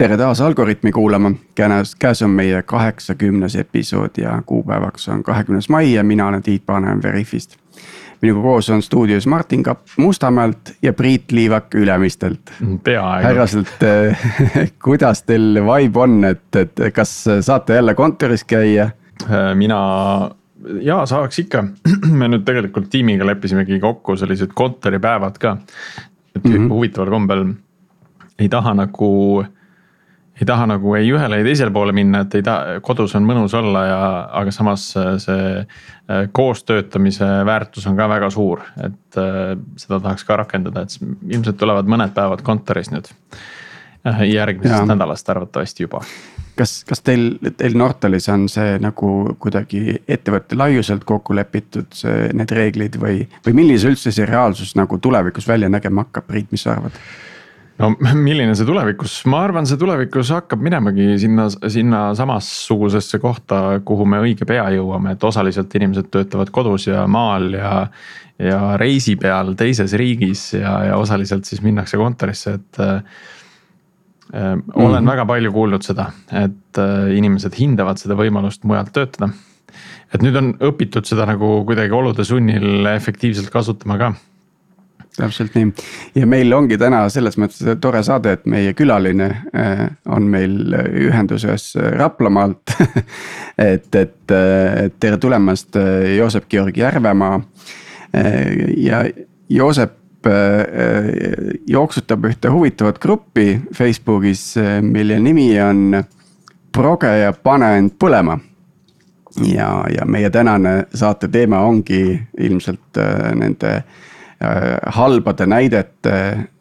tere taas Algorütmi kuulama, käes, käes on meie kaheksakümnes episood ja kuupäevaks on kahekümnes mai ja mina olen Tiit Paananen Veriffist. minuga koos on stuudios Martin Kapp Mustamäelt ja Priit Liivak Ülemistelt. peaaegu. härrased kuidas teil vibe on, et, et kas saate jälle kontoris käia? mina ja saaks ikka, me nüüd tegelikult tiimiga leppisimegi kokku sellised kontoripäevad ka. et mm -hmm. huvitaval kombel ei taha nagu ei taha nagu ei ühele ei teisele poole minna, et ei taha, kodus on mõnus olla ja, aga samas see äh, koos töötamise väärtus on ka väga suur, et äh, seda tahaks ka rakendada, et ilmselt tulevad mõned päevad kontoris nüüd. Äh, järgmisest ja. nädalast arvatavasti juba. kas, kas teil, teil Nortalis on see nagu kuidagi ettevõtte laiuselt kokku lepitud, need reeglid või, või millise üldse see reaalsus nagu tulevikus välja nägema hakkab, Priit, mis sa arvad? No milline see tulevikus, ma arvan, see tulevikus hakkab minemagi sinna, sinna samasugusesse kohta, kuhu me õige pea jõuame, et osaliselt inimesed töötavad kodus ja maal ja. ja reisi peal teises riigis ja, ja osaliselt siis minnakse kontorisse, et äh,. olen mm -hmm. väga palju kuulnud seda, et äh, inimesed hindavad seda võimalust mujalt töötada. et nüüd on õpitud seda nagu kuidagi olude sunnil efektiivselt kasutama ka täpselt nii. Ja meil ongi täna selles mõttes tore saade, et meie külaline äh, on meil ühenduses Raplamaalt. Et, et, tere tulemast, Joosep Georg Järvemaa. Äh, ja Joosep äh, jooksutab ühte huvitavat gruppi Facebookis, mille nimi on Proge ja pane end põlema. Ja, ja meie tänane saate teema ongi ilmselt nende äh, Äh, halbade näidete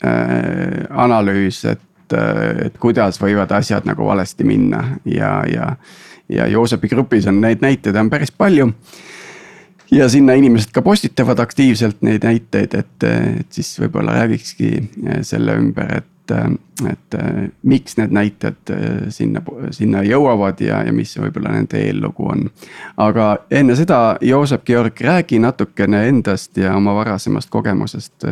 äh, analüüs, et, äh, et kuidas võivad asjad nagu valesti minna ja, ja. ja Joosepi grupis on neid näiteid on päris palju. ja sinna inimesed ka postitavad aktiivselt neid näiteid, et, et siis võib-olla räägikski selle ümber, et et, et miks need näited sinna, sinna jõuavad ja, ja mis võib-olla nende eellugu on. aga enne seda, Joosep Georg, räägi natukene endast ja oma varasemast kogemusest.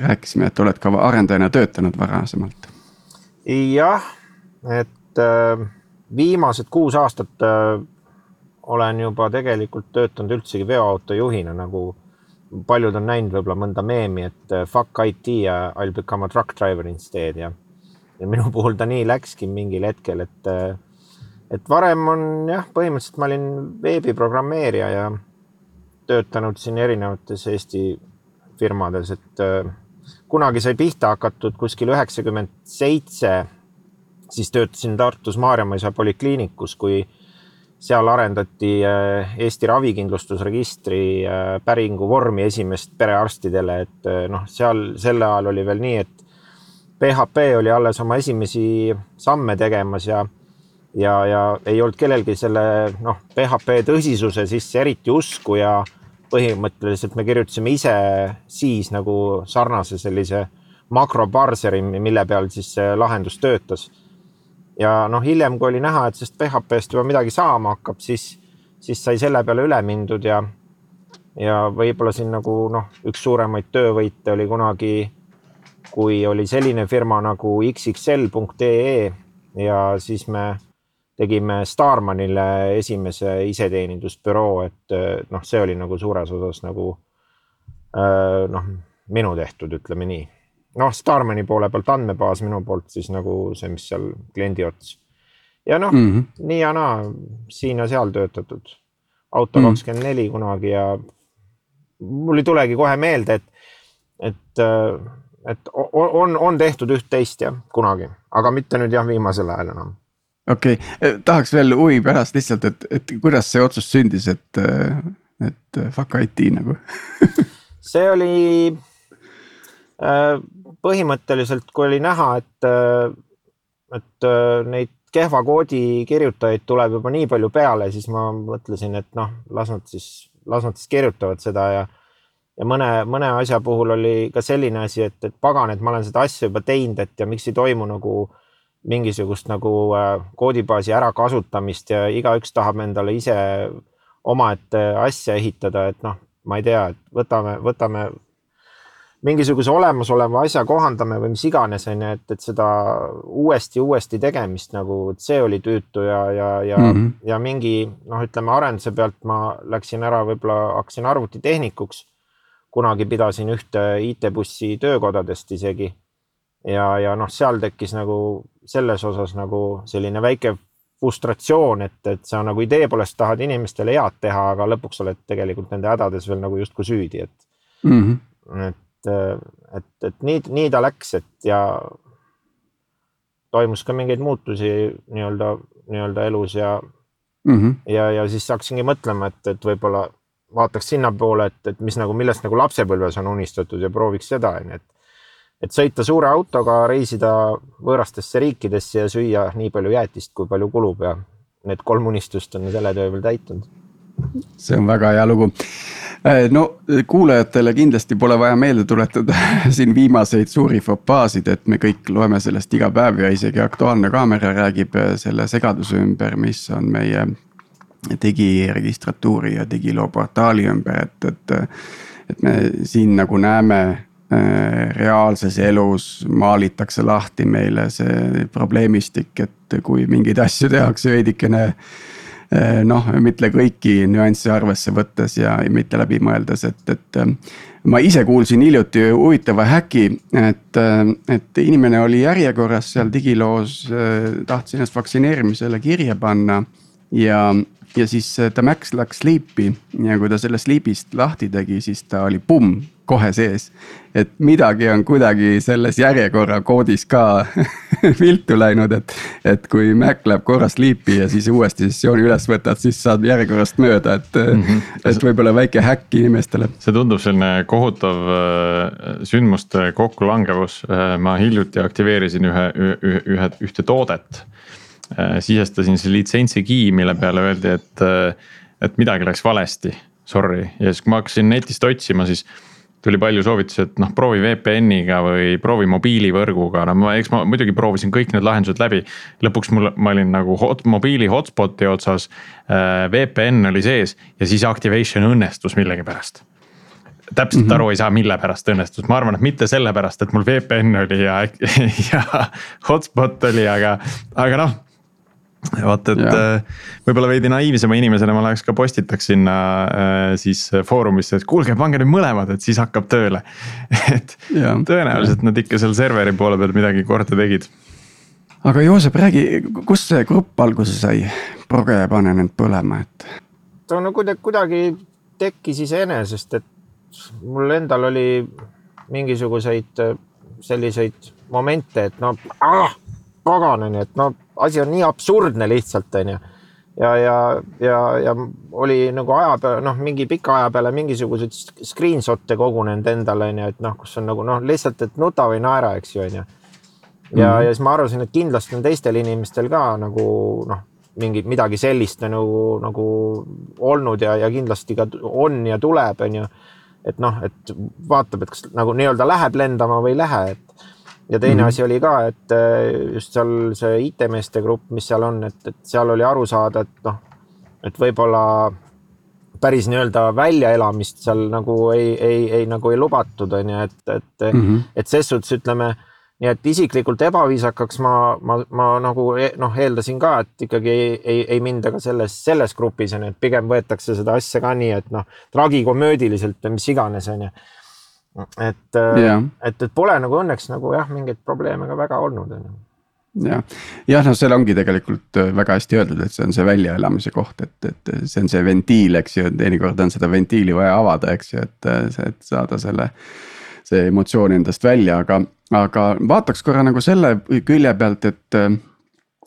rääkisime, et oled ka arendajana töötanud varasemalt. jah, et äh, viimased kuus aastat äh, olen juba tegelikult töötanud üldsegi veoautojuhina nagu paljud on näinud võib-olla mõnda meemi, et äh, fuck IT ja I will become a truck driver instead ja, ja minu puhul ta nii läkski mingil hetkel, et, äh, et varem on jah, põhimõtteliselt ma olin veebiprogrammeerija ja töötanud siin erinevates Eesti firmades, et äh, kunagi sai pihta hakatud kuskil üheksakümmend seitse, siis töötasin Tartus Maarjamaa polikliinikus, kui seal arendati äh, Eesti ravikindlustusregistri äh, päringu vormi esimest perearstidele, et äh, noh, seal sel ajal oli veel nii, et PHP oli alles oma esimesi samme tegemas ja ja, ja ei olnud kellelgi selle noh, PHP tõsisuse sisse eriti usku ja põhimõtteliselt me kirjutasime ise siis nagu sarnase sellise makroparseri, mille peal siis see lahendus töötas ja noh, hiljem, kui oli näha, et sellest PHP-st juba midagi saama hakkab, siis, siis sai selle peale üle mindud ja, ja võib-olla siin nagu noh, üks suuremaid töövõite oli kunagi, kui oli selline firma nagu xxl.ee ja siis me tegime Starmanile esimese iseteenindusbüroo, et noh, see oli nagu suures osas nagu noh, minu tehtud, ütleme nii noh, Starmani poole pealt andmebaas, minu poolt siis nagu see, mis seal kliendi ots. ja noh mm, -hmm. nii ja naa, siin ja seal töötatud. auto mhm. kakskümmend mm -hmm. neli kunagi ja mul ei tulegi kohe meelde, et, et, et on, on tehtud üht-teist jah, kunagi, aga mitte nüüd jah, viimasel ajal enam okei okay., eh, tahaks veel huvi pärast lihtsalt, et, et kuidas see otsus sündis, et, et fuck IT nagu see oli Äh, põhimõtteliselt, kui oli näha, et, äh, et äh, neid kehva koodi kirjutajaid tuleb juba nii palju peale, siis ma mõtlesin, et noh, las nad siis, las nad siis kirjutavad seda ja ja mõne, mõne asja puhul oli ka selline asi, et, et pagan, et ma olen seda asja juba teinud, et ja miks ei toimu nagu mingisugust nagu koodibaasi ärakasutamist ja igaüks tahab endale ise omaette asja ehitada, et noh, ma ei tea, et võtame, võtame mingisuguse olemasoleva asja kohandame või mis iganes, on ju, et, et seda uuesti, uuesti tegemist nagu, et see oli tüütu ja, ja, ja mm, -hmm. ja mingi noh, ütleme arenduse pealt ma läksin ära, võib-olla hakkasin arvutitehnikuks. kunagi pidasin ühte IT-bussi töökodadest isegi. ja, ja noh, seal tekkis nagu selles osas nagu selline väike frustratsioon, et, et sa nagu idee poolest tahad inimestele head teha, aga lõpuks oled tegelikult nende hädades veel nagu justkui süüdi, et mm. -hmm. et et, et, et nii, nii ta läks, et ja toimus ka mingeid muutusi nii-öelda, nii-öelda elus ja mm, -hmm. ja, ja siis hakkasingi mõtlema, et, et võib-olla vaataks sinnapoole, et, et mis nagu, millest nagu lapsepõlves on unistatud ja prooviks seda, onju, et et sõita suure autoga, reisida võõrastesse riikidesse ja süüa nii palju jäätist, kui palju kulub ja need kolm unistust on selle töö veel täitnud. See on väga hea lugu Äh, no kuulajatele kindlasti pole vaja meelde tuletada siin viimaseid suuri fopaasid, et me kõik loeme sellest iga päev ja isegi Aktuaalne Kaamera räägib äh, selle segaduse ümber, mis on meie digiregistratuuri ja digiloo portaali ümber, et, et. et me siin nagu näeme äh, reaalses elus maalitakse lahti meile see probleemistik, et kui mingeid asju tehakse veidikene noh, mitte kõiki nüansse arvesse võttes ja mitte läbi mõeldes, et, et. Eh, ma ise kuulsin hiljuti huvitava häki, et, eh, et inimene oli järjekorras seal digiloos, tahtis ennast vaktsineerimisele kirja panna ja ja siis ta Max läks sleep'i ja kui ta sellest sleep'ist lahti tegi, siis ta oli pumm kohe sees. et midagi on kuidagi selles järjekorra koodis ka viltu läinud, et, et kui Mac läheb korra sleep'i ja siis uuesti sessiooni üles võtad, siis saad järjekorrast mööda, et mm, -hmm. et võib-olla väike häkk inimestele. see tundub selline kohutav äh, sündmuste kokkulangevus, äh, ma hiljuti aktiveerisin ühe, ühe, ühe, ühte toodet Äh, sisestasin selle litsentsi key, mille peale öeldi, et, et midagi läks valesti, sorry, ja siis kui ma hakkasin netist otsima, siis tuli palju soovitusi, et noh, proovi VPN-iga või proovi mobiilivõrguga, no ma, eks ma muidugi proovisin kõik need lahendused läbi. lõpuks mul, ma olin nagu hot, mobiili hotspot'i otsas äh,, VPN oli sees ja siis activation õnnestus millegipärast täpselt mm -hmm. aru ei saa, mille pärast õnnestus, ma arvan, et mitte sellepärast, et mul VPN oli ja, ja hotspot oli, aga, aga noh vaata, et ja. Äh, võib-olla veidi naiivsema inimesena ma läheks ka postitaks sinna äh, siis foorumisse, et kuulge, pange nüüd mõlemad, et siis hakkab tööle. et ja. tõenäoliselt ja. nad ikka seal serveri poole peal midagi korda tegid. aga Joosep, räägi, kust see grupp alguse sai, proge ja pane need põlema, et. ta no kuidagi, kuidagi tekkis iseenesest, et mul endal oli mingisuguseid äh, selliseid momente, et no ah, pagan on ju, et no asi on nii absurdne lihtsalt, onju. ja, ja, ja, ja oli nagu aja peale, noh, mingi pika aja peale mingisuguseid screenshot'e kogunenud endale, onju, et noh, kus on nagu noh, lihtsalt, et nuta või naera, eks ju, onju. ja mm, -hmm. ja siis ma arvasin, et kindlasti on teistel inimestel ka nagu noh, mingi midagi sellist nagu, nagu olnud ja, ja kindlasti ka on ja tuleb, onju. et noh, et vaatab, et kas nagu nii-öelda läheb lendama või ei lähe, et ja teine mm -hmm. asi oli ka, et äh, just seal see IT-meeste grupp, mis seal on, et, et seal oli aru saada, et noh, et võib-olla päris nii-öelda väljaelamist seal nagu ei, ei, ei nagu ei lubatud, on ju, et, et mm, -hmm. et ses suhtes ütleme nii et isiklikult ebaviisakaks ma, ma, ma nagu e-, noh, eeldasin ka, et ikkagi ei, ei, ei minda ka selles, selles grupis on ju, et pigem võetakse seda asja ka nii, et noh, tragikomöödiliselt või mis iganes on ju et yeah., et, et pole nagu õnneks nagu jah, mingeid probleeme ka väga olnud, on ju jah, jah, no seal ongi tegelikult äh, väga hästi öeldud, et see on see väljaelamise koht, et, et see on see ventiil, eks ju, teinekord on seda ventiili vaja avada, eks ju, et, et saada selle. see emotsioon endast välja, aga, aga vaataks korra nagu selle külje pealt, et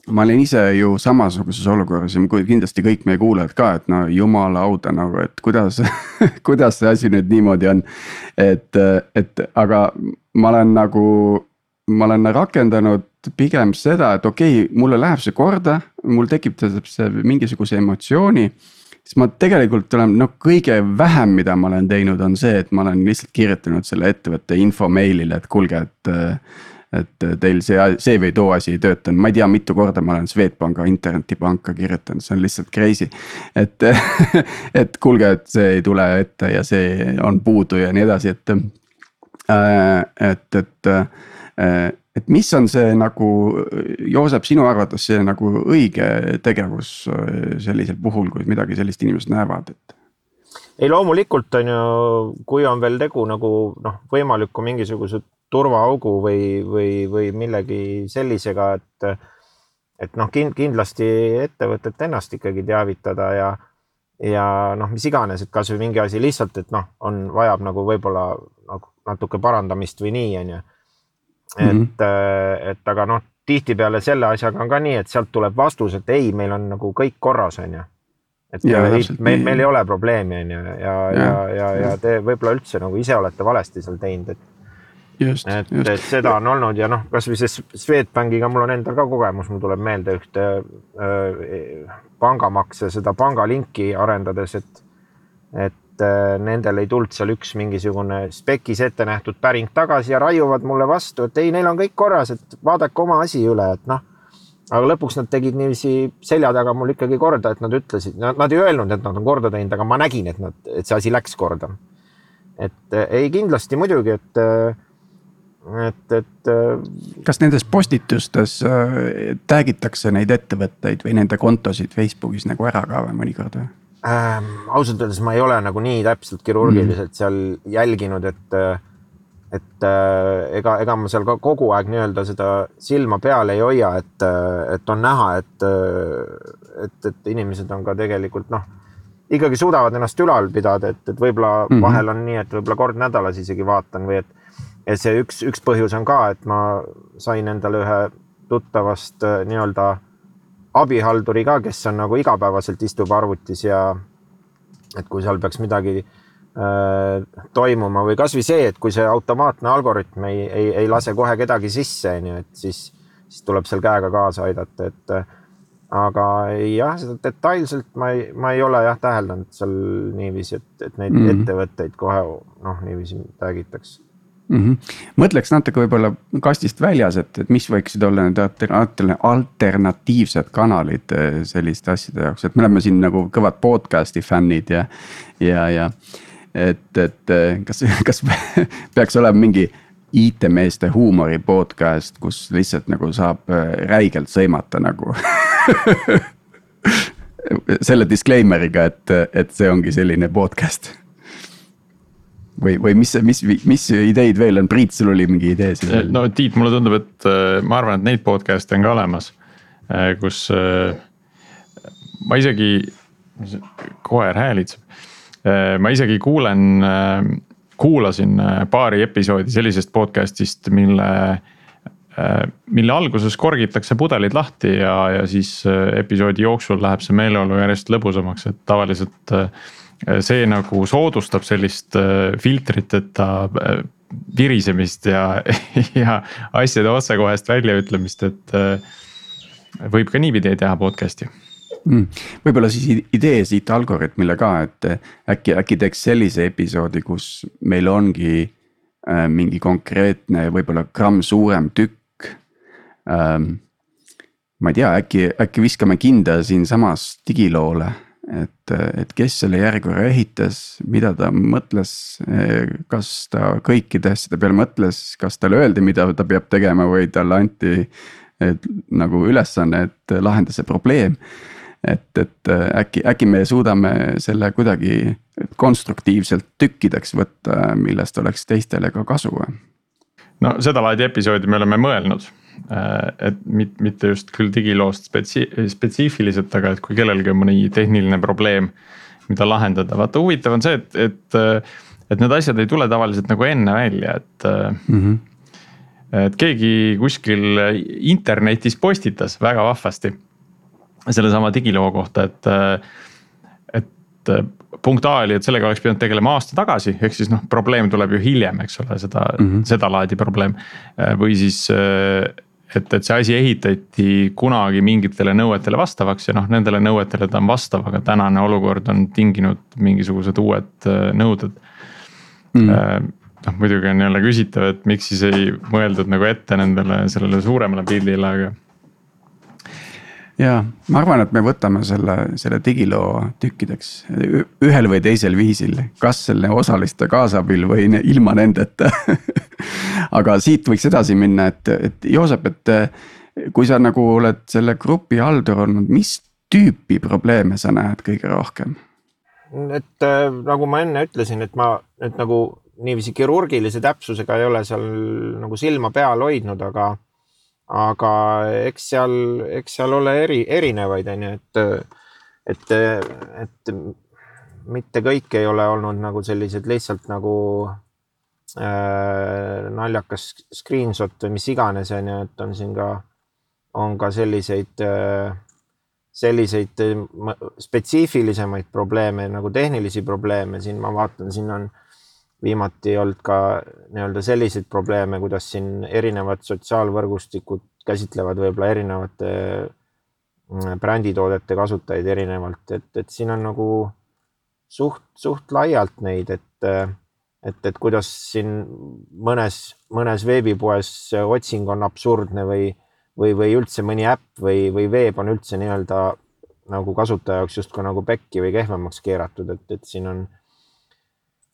ma olin ise ju samasuguses olukorras ja kindlasti kõik meie kuulajad ka, et no jumala auda nagu, et kuidas kuidas see asi nüüd niimoodi on. et, et aga ma olen nagu, ma olen rakendanud pigem seda, et okei okay,, mulle läheb see korda, mul tekib see mingisuguse emotsiooni siis ma tegelikult olen noh, kõige vähem, mida ma olen teinud, on see, et ma olen lihtsalt kirjutanud selle ettevõtte info meilile, et kuulge, et et teil see, see või too asi ei töötanud, ma ei tea, mitu korda ma olen Swedbanka internetipanka kirjutanud, see on lihtsalt crazy. et, et kuulge, et see ei tule ette ja see on puudu ja nii edasi, et et, et, et mis on see nagu, Joosep, sinu arvates see nagu õige tegevus sellisel puhul, kui midagi sellist inimesed näevad, et? Ei, loomulikult on ju, kui on veel tegu nagu noh, võimaliku mingisuguse turvaaugu või, või, või millegi sellisega, et et noh, kindlasti ettevõtet ennast ikkagi teavitada ja ja noh, mis iganes, et kasvõi mingi asi lihtsalt, et noh, on, vajab nagu võib-olla nagu natuke parandamist või nii, onju. et mm, -hmm. et aga noh, tihtipeale selle asjaga on ka nii, et sealt tuleb vastus, et ei, meil on nagu kõik korras, onju. Et ja, ei, meil, meil ei ole probleemi, onju, ja, ja, ja, ja, ja, ja te võib-olla üldse nagu ise olete valesti seal teinud, et Just, et, et seda on olnud ja noh, kasvõi see Swedbankiga mul on endal ka kogemus, mul tuleb meelde ühte äh, pangamakse, seda pangalinki arendades, et, et äh, nendel ei tulnud seal üks mingisugune spekis ette nähtud päring tagasi ja raiuvad mulle vastu, et ei, neil on kõik korras, et vaadake oma asi üle, et noh. Aga lõpuks nad tegid niiviisi selja taga mul ikkagi korda, et nad ütlesid, nad ei öelnud, et nad on korda teinud, aga ma nägin, et nad, et see asi läks korda. et äh, ei, kindlasti muidugi, et äh, et, et. Äh, kas nendes postitustes äh, tag itakse neid ettevõtteid või nende kontosid Facebookis nagu ära ka või mõnikord või ähm,? ausalt öeldes ma ei ole nagu nii täpselt kirurgiliselt mm. seal jälginud, et, et äh, ega, ega ma seal ka kogu aeg nii-öelda seda silma peal ei hoia, et, et on näha, et, et, et inimesed on ka tegelikult noh ikkagi suudavad ennast ülal pidada, et, et võib-olla mm -hmm. vahel on nii, et võib-olla kord nädalas isegi vaatan või et ja see üks, üks põhjus on ka, et ma sain endale ühe tuttavast äh, nii-öelda abihalduri ka, kes on nagu igapäevaselt istub arvutis ja et kui seal peaks midagi äh, toimuma või kasvõi see, et kui see automaatne algoritm ei, ei, ei lase kohe kedagi sisse, onju, et siis, siis tuleb seal käega kaasa aidata, et äh, aga jah, seda detailselt ma ei, ma ei ole jah täheldanud seal niiviisi, et, et neid mm. ettevõtteid kohe noh, niiviisi tag'itakse mm. -hmm. mõtleks natuke võib-olla kastist väljas, et, et mis võiksid olla need alternatiivsed kanalid eh, selliste asjade jaoks, et me oleme siin nagu kõvad podcast'i fännid ja, ja, ja. Et, et eh, kas, kas peaks olema mingi IT-meeste huumori podcast, kus lihtsalt nagu saab eh, räigelt sõimata nagu selle disclaimer'iga, et, et see ongi selline podcast või, või mis, mis, mis ideid veel on, Priit, sul oli mingi idee siin? no Tiit, mulle tundub, et äh, ma arvan, et neid podcast'e on ka olemas, kus ma isegi, koer häälitseb. Ma isegi kuulen, kuulasin paari episoodi sellisest podcast'ist, mille mille alguses korgitakse pudelid lahti ja, ja siis episoodi jooksul läheb see meeleolu järjest lõbusamaks, et tavaliselt äh, see nagu soodustab sellist äh, filtriteta äh, virisemist ja, ja asjade otsekohest väljaütlemist, et äh, võib ka niipidi teha podcast'i mm.. võib-olla siis idee siit Algorütmile ka, et äkki, äkki teeks sellise episoodi, kus meil ongi äh, mingi konkreetne, võib-olla gramm suurem tükk ähm,. ma ei tea, äkki, äkki viskame kinda siinsamas digiloole et, et kes selle järjekorra ehitas, mida ta mõtles, kas ta kõikide asjade peale mõtles, kas talle öeldi, mida ta peab tegema või talle anti et, nagu ülesanne, et lahenda see probleem. Et, et äkki, äkki me suudame selle kuidagi konstruktiivselt tükkideks võtta, millest oleks teistele ka kasu no sedalaadi episoodi me oleme mõelnud Äh, et mitte just küll digiloost spetsi-, spetsiifiliselt, aga et kui kellelgi on mõni tehniline probleem, mida lahendada, vaata huvitav on see, et, et. et need asjad ei tule tavaliselt nagu enne välja, et mm. -hmm. et keegi kuskil internetis postitas väga vahvasti sellesama digiloo kohta, et, et punkt A oli, et sellega oleks pidanud tegelema aasta tagasi, ehk siis noh, probleem tuleb ju hiljem, eks ole, seda mm, -hmm. sedalaadi probleem. või siis et, et see asi ehitati kunagi mingitele nõuetele vastavaks ja noh, nendele nõuetele ta on vastav, aga tänane olukord on tinginud mingisugused uued äh, nõuded mm.. Äh, noh, muidugi on jälle küsitav, et miks siis ei mõeldud nagu ette nendele, sellele suuremale pildile, aga. Ja ma arvan, et me võtame selle, selle digiloo tükkideks ühel või teisel viisil, kas selle osaliste kaasabil või ilma nendeta aga siit võiks edasi minna, et, et Joosep, et kui sa nagu oled selle grupi haldur olnud, mis tüüpi probleeme sa näed kõige rohkem? et äh, nagu ma enne ütlesin, et ma, et nagu niiviisi kirurgilise täpsusega ei ole seal nagu silma peal hoidnud, aga aga eks seal, eks seal ole eri, erinevaid, on ju, et, et, et mitte kõik ei ole olnud nagu sellised lihtsalt nagu äh, naljakas screenshot või mis iganes, on ju, et on siin ka, on ka selliseid äh, selliseid spetsiifilisemaid probleeme nagu tehnilisi probleeme, siin ma vaatan, siin on viimati olnud ka nii-öelda selliseid probleeme, kuidas siin erinevad sotsiaalvõrgustikud käsitlevad võib-olla erinevate mm, bränditoodete kasutajaid erinevalt, et, et siin on nagu suht, suht laialt neid, et, et, et kuidas siin mõnes, mõnes veebipoes otsing on absurdne või, või, või üldse mõni äpp või, või veeb on üldse nii-öelda nagu kasutaja jaoks justkui nagu pekki või kehvemaks keeratud, et, et siin on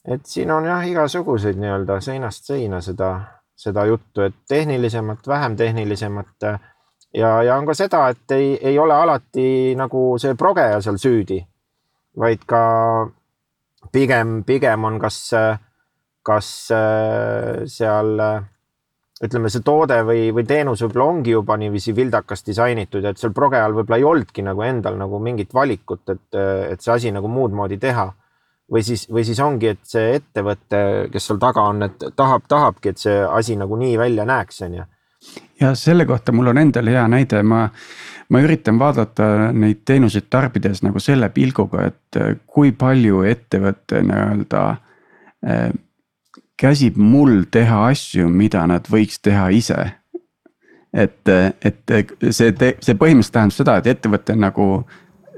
et siin on jah, igasuguseid nii-öelda seinast seina seda, seda juttu, et tehnilisemat, vähem tehnilisemat. ja, ja on ka seda, et ei, ei ole alati nagu see progeja seal süüdi, vaid ka pigem, pigem on kas, kas seal ütleme, see toode või, või teenus võib-olla ongi juba niiviisi vildakas disainitud ja et seal progejal võib-olla ei olnudki nagu endal nagu mingit valikut, et, et see asi nagu muud moodi teha või siis, või siis ongi, et see ettevõte, kes seal taga on, et tahab, tahabki, et see asi nagu nii välja näeks, on ju. ja selle kohta mul on endal hea näide, ma, ma üritan vaadata neid teenuseid tarbides nagu selle pilguga, et kui palju ettevõte nii-öelda äh, käsib mul teha asju, mida nad võiks teha ise. et, et see, see põhimõtteliselt tähendab seda, et ettevõte nagu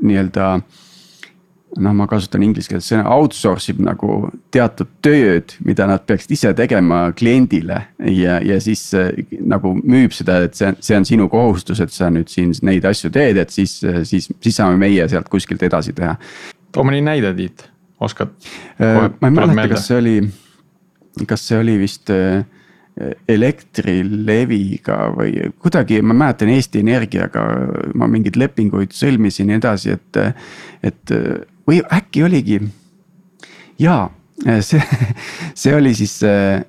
nii-öelda äh, noh, ma kasutan inglise keeles sõna outsource ib nagu teatud tööd, mida nad peaksid ise tegema kliendile. ja, ja siis äh, nagu müüb seda, et see, see on sinu kohustus, et sa nüüd siin neid asju teed, et siis, siis, siis saame meie sealt kuskilt edasi teha. too mõni näide, Tiit, oskad? Äh, ma ei mäleta, kas see oli, kas see oli vist äh, Elektrileviga või kuidagi, ma mäletan Eesti Energiaga ma mingeid lepinguid sõlmisin ja nii edasi, et, et või äkki oligi, jaa, see, see oli siis äh,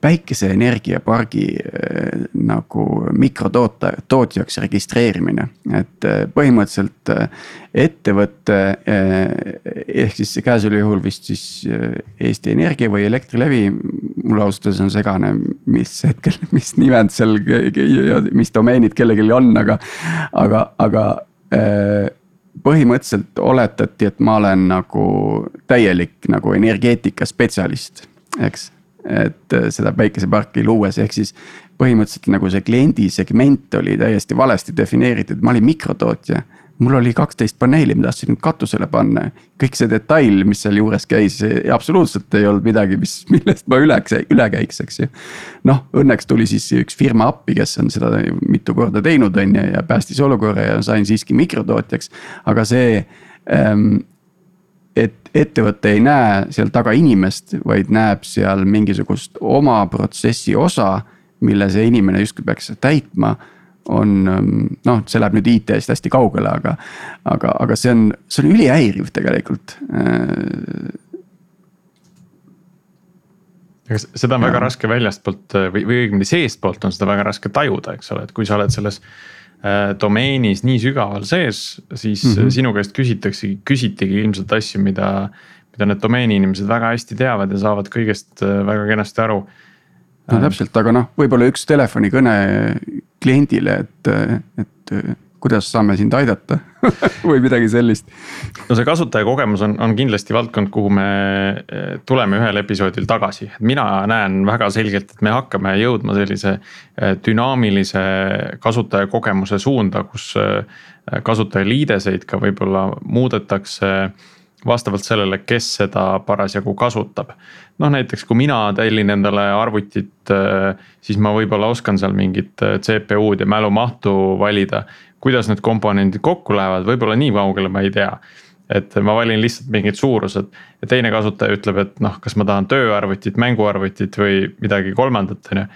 päikeseenergiapargi äh, nagu mikrotoota, tootjaks registreerimine. et äh, põhimõtteliselt ettevõte ehk siis käesoleval juhul vist siis Eesti Energia või Elektrilevi. mul ausalt öeldes on segane, mis hetkel, mis nimed seal ja mis domeenid kellelgi on, aga, aga, aga põhimõtteliselt oletati, et ma olen nagu täielik nagu energeetikaspetsialist, eks. et äh, seda päikeseparki luues, ehk siis põhimõtteliselt nagu see kliendi segment oli täiesti valesti defineeritud, ma olin mikrotootja mul oli kaksteist paneeli, ma tahtsin katusele panna. kõik see detail, mis seal juures käis, absoluutselt ei olnud midagi, mis, millest ma üle, üle käiks, eks ju. noh, õnneks tuli siis üks firma appi, kes on seda mitu korda teinud, on ju, ja päästis olukorra ja sain siiski mikrotootjaks. aga see ähm, et ettevõte ei näe seal taga inimest, vaid näeb seal mingisugust oma protsessi osa, mille see inimene justkui peaks täitma on ähm, noh, see läheb nüüd IT-st hästi kaugele, aga, aga, aga see on, see on ülihäiriv tegelikult. ega seda on ja. väga raske väljastpoolt või, või õigemini seestpoolt on seda väga raske tajuda, eks ole, et kui sa oled selles äh, domeenis nii sügaval sees, siis mm -hmm. sinu käest küsitaksegi, küsitigi ilmselt asju, mida, mida need domeeni inimesed väga hästi teavad ja saavad kõigest äh, väga kenasti aru no täpselt, aga noh, võib-olla üks telefonikõne kliendile, et, et kuidas saame sind aidata või midagi sellist. no see kasutajakogemus on, on kindlasti valdkond, kuhu me eh, tuleme ühel episoodil tagasi, mina näen väga selgelt, et me hakkame jõudma sellise eh, dünaamilise kasutajakogemuse suunda, kus eh, kasutajaliideseid ka võib-olla muudetakse vastavalt sellele, kes seda parasjagu kasutab. noh, näiteks kui mina tellin endale arvutit, äh, siis ma võib-olla oskan seal mingit äh, CPU-d ja mälumahtu valida. kuidas need komponendid kokku lähevad, võib-olla nii kaugele ma ei tea et ma valin lihtsalt mingid suurused ja teine kasutaja ütleb, et noh, kas ma tahan tööarvutit, mänguarvutit või midagi kolmandat, on ju.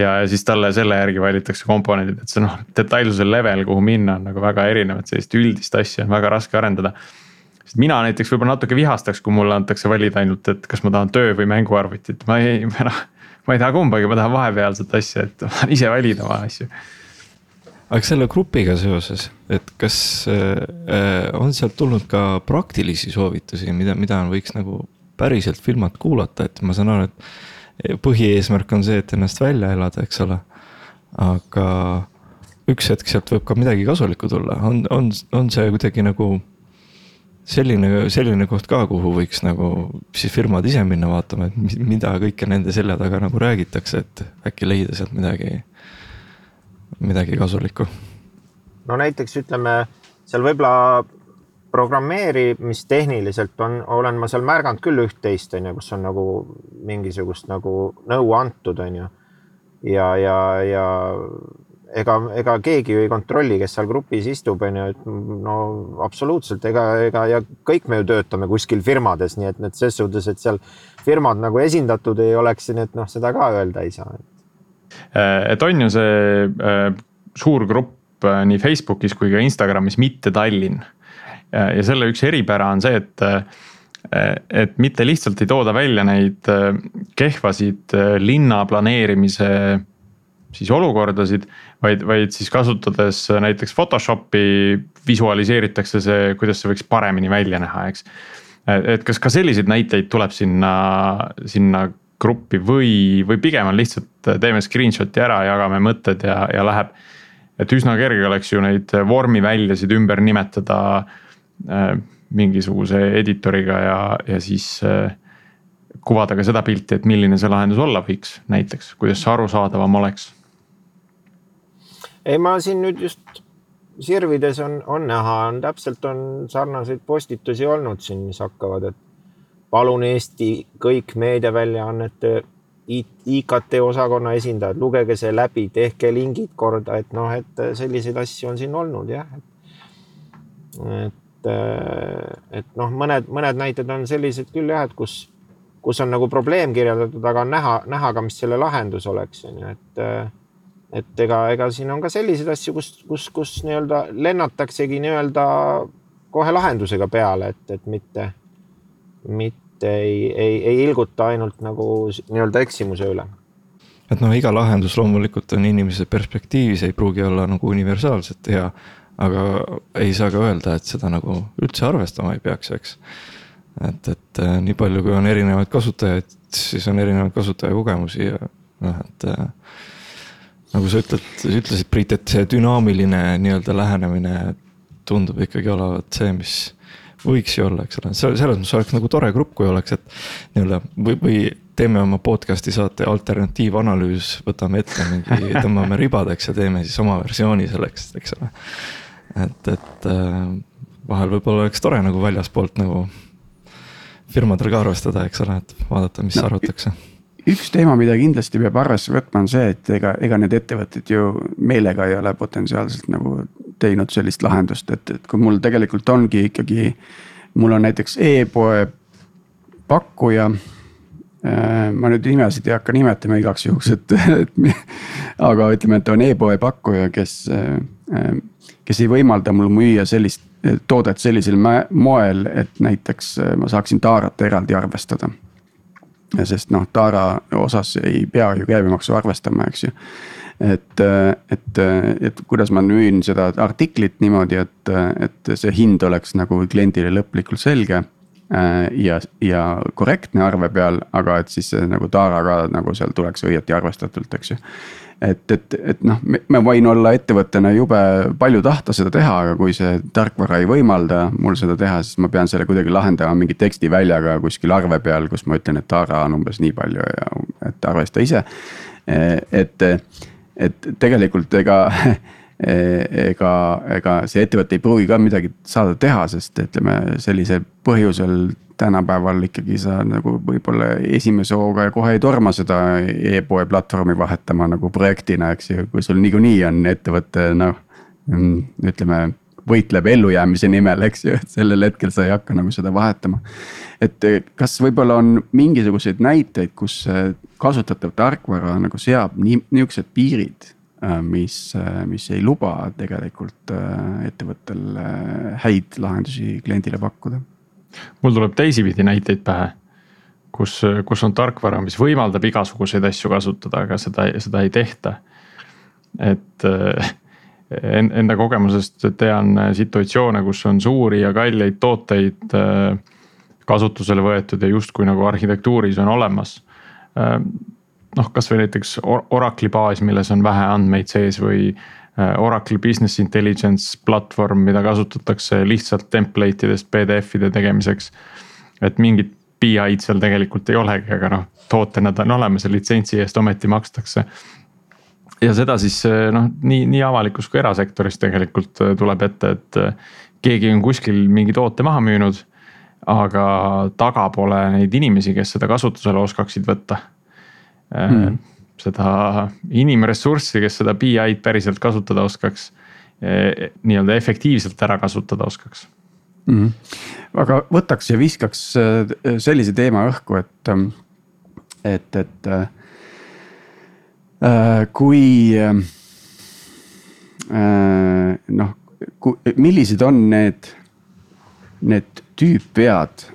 ja siis talle selle järgi valitakse komponendid, et see noh, detailsuse level, kuhu minna on nagu väga erinev, et sellist üldist asja on väga raske arendada. Sest mina näiteks võib-olla natuke vihastaks, kui mulle antakse valida ainult, et kas ma tahan töö või mänguarvutit, ma ei, noh. ma ei taha kumbagi, ma tahan vahepealset asja, et ma tahan ise valida oma asju aga selle grupiga seoses, et kas äh, on sealt tulnud ka praktilisi soovitusi, mida, mida võiks nagu päriselt filmalt kuulata, et ma saan aru, et põhieesmärk on see, et ennast välja elada, eks ole. aga üks hetk sealt võib ka midagi kasulikku tulla, on, on, on see kuidagi nagu selline, selline koht ka, kuhu võiks nagu siis firmad ise minna vaatama, et mida kõike nende selja taga nagu räägitakse, et äkki leida sealt midagi midagi kasulikku? no näiteks ütleme seal võib-olla programmeerimistehniliselt on, olen ma seal märganud küll üht-teist, on ju, kus on nagu mingisugust nagu nõu antud, on ju. ja, ja, ja ega, ega keegi ju ei kontrolli, kes seal grupis istub, on ju, et no absoluutselt, ega, ega ja kõik me ju töötame kuskil firmades, nii et need ses suhtes, et seal firmad nagu esindatud ei oleks, nii et noh, seda ka öelda ei saa Äh, et on ju see äh, suur grupp äh, nii Facebookis kui ka Instagramis mitte Tallinn. ja selle üks eripära on see, et, et mitte lihtsalt ei tooda välja neid kehvasid linna planeerimise siis olukordasid, vaid, vaid siis kasutades näiteks Photoshopi visualiseeritakse see, kuidas see võiks paremini välja näha, eks. et kas ka selliseid näiteid tuleb sinna, sinna gruppi või, või pigem on lihtsalt teeme screenshot'i ära, jagame mõtted ja, ja läheb. et üsna kerge oleks ju neid vormiväljasid ümber nimetada äh, mingisuguse editoriga ja, ja siis äh, kuvada ka seda pilti, et milline see lahendus olla võiks näiteks, kuidas see arusaadavam oleks. Ei, ma siin nüüd just sirvides on, on näha, on täpselt on sarnaseid postitusi olnud siin, mis hakkavad, et palun Eesti kõik meediaväljaannete IKT osakonna esindajad, lugege see läbi, tehke lingid korda, et noh, et selliseid asju on siin olnud jah. et, et noh, mõned, mõned näited on sellised küll jah, et kus, kus on nagu probleem kirjeldatud, aga on näha, näha ka, mis selle lahendus oleks, on ju, et et ega, ega siin on ka selliseid asju, kus, kus, kus nii-öelda lennataksegi nii-öelda kohe lahendusega peale, et, et mitte mitte ei, ei, ei ilguta ainult nagu nii-öelda eksimuse üle. et noh, iga lahendus loomulikult on inimese perspektiivis, ei pruugi olla nagu universaalselt hea. aga ei saa ka öelda, et seda nagu üldse arvestama ei peaks, eks. et, et äh, nii palju, kui on erinevaid kasutajaid, siis on erinevaid kasutajakogemusi ja noh, et äh, nagu sa ütled, ütlesid, Priit, et see dünaamiline nii-öelda lähenemine tundub ikkagi olevat see, mis võiks ju olla, eks ole, selles mõttes oleks nagu tore grupp, kui oleks, et nii-öelda või, või teeme oma podcast'i saate alternatiivanalüüs, võtame ette mingi, tõmbame ribadeks ja teeme siis oma versiooni selleks, eks ole. et, et äh, vahel võib-olla oleks tore nagu väljaspoolt nagu firmadel ka arvestada, eks ole, et vaadata, mis no, arvatakse üks teema, mida kindlasti peab arvesse võtma, on see, et ega, ega need ettevõtted ju meelega ei ole potentsiaalselt nagu teinud sellist lahendust, et, et kui mul tegelikult ongi ikkagi. mul on näiteks e-poe pakkuja äh, ma nüüd nimesid ei hakka nimetama igaks juhuks, et, et aga ütleme, et on e-poe pakkuja, kes, äh, kes ei võimalda mul müüa sellist toodet sellisel moel, et näiteks äh, ma saaksin taarat eraldi arvestada. Sest noh, taara osas ei pea ju käibemaksu arvestama, eks ju et, et, et kuidas ma müün seda artiklit niimoodi, et, et see hind oleks nagu kliendile lõplikult selge. ja, ja korrektne arve peal, aga et siis nagu taara ka nagu seal tuleks õieti arvestatult, eks ju et, et, et noh, ma võin olla ettevõttena jube palju tahta seda teha, aga kui see tarkvara ei võimalda mul seda teha, siis ma pean selle kuidagi lahendama mingi tekstiväljaga kuskil arve peal, kus ma ütlen, et taara on umbes nii palju ja et arvesta ise. et et tegelikult ega ega, ega see ettevõte ei pruugi ka midagi saada teha, sest ütleme sellisel põhjusel tänapäeval ikkagi sa nagu võib-olla esimese hooga kohe ei torma seda e-poe platvormi vahetama nagu projektina, eks ju, kui sul niikuinii on ettevõte noh. mm, ütleme võitleb ellujäämise nimel, eks ju, et sellel hetkel sa ei hakka nagu seda vahetama. et eh, kas võib-olla on mingisuguseid näiteid, kus kasutatav tarkvara nagu seab nii, nihukesed piirid, äh, mis, mis ei luba tegelikult ettevõttel häid lahendusi kliendile pakkuda? Mul tuleb teisipidi näiteid pähe kus, kus on tarkvara, mis võimaldab igasuguseid asju kasutada, aga seda, seda ei tehta. et enda kogemusest tean situatsioone, kus on suuri ja kalleid tooteid äh, kasutusele võetud ja justkui nagu arhitektuuris on olemas. Äh, noh, kasvõi näiteks Oracle'i baas, milles on vähe andmeid sees või Oracle Business Intelligence platvorm, mida kasutatakse lihtsalt template idest PDF-ide tegemiseks. et mingit BI-d seal tegelikult ei olegi, aga noh, tootena ta on olemas ja litsentsi eest ometi makstakse ja seda siis eh, noh, nii, nii avalikus kui erasektoris tegelikult eh, tuleb ette, et keegi on kuskil mingi toote maha müünud. aga taga pole neid inimesi, kes seda kasutusele oskaksid võtta hmm.. Seda inimressurssi, kes seda BI-d päriselt kasutada oskaks, nii-öelda efektiivselt ära kasutada oskaks mm. -hmm. aga võtaks ja viskaks sellise teema õhku, et, et, et Äh, kui äh, noh, millised on need, need tüüpvead,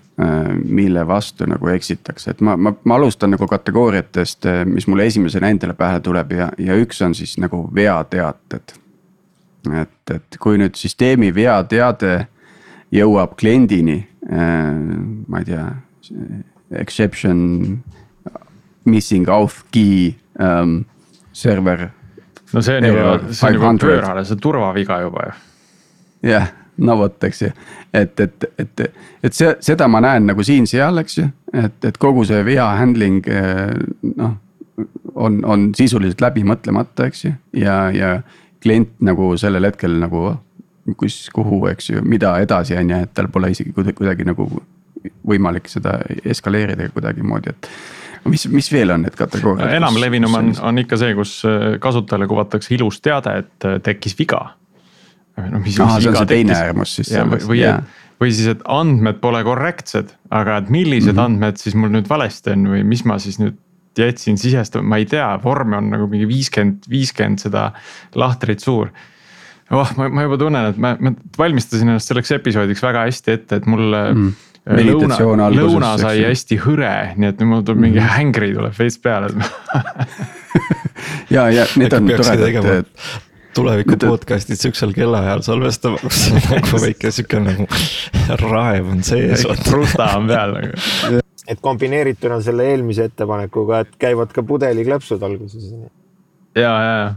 mille vastu nagu eksitakse, et ma, ma, ma alustan nagu kategooriatest, mis mulle esimesena endale pähe tuleb ja, ja üks on siis nagu veateated. et, et kui nüüd süsteemi veateade jõuab kliendini, ma ei tea, exception, missing auth key um, server. no see on juba, see on juba pöörane, see on turvaviga juba ju. jah, no vot, eks ju, et, et, et, et see, seda ma näen nagu siin-seal, eks ju, et, et kogu see vea handling eh, noh. on, on sisuliselt läbi mõtlemata, eks ju, ja, ja klient nagu sellel hetkel nagu kus, kuhu, eks ju, mida edasi on ju, et tal pole isegi kuidagi, kuidagi nagu võimalik seda eskaleerida kuidagimoodi, et mis, mis veel on need kategooriad? enamlevinum on, on ikka see, kus äh, kasutajale kuvatakse ilus teade, et äh, tekkis viga. No mis, mis viga tekkis. äärmus siis. või, või siis, et andmed pole korrektsed, aga et millised mm -hmm. andmed siis mul nüüd valesti on või mis ma siis nüüd jätsin sisestama, ma ei tea, vorme on nagu mingi viiskümmend, viiskümmend seda lahtrit suur oh, ma, ma juba tunnen, et ma, ma valmistasin ennast selleks episoodiks väga hästi ette, et mul mm lõuna, lõuna sai hästi hõre, nii et nüüd mul tuleb mingi mm. hängri tuleb veits peale ja, ja need on toredad, et tuleviku podcast'id sihukesel kellaajal salvestama, kus on nagu väike sihuke nagu raev on sees. krusta on peal nagu. et kombineerituna selle eelmise ettepanekuga, et käivad ka pudeliklõpsud alguses. ja, ja, ja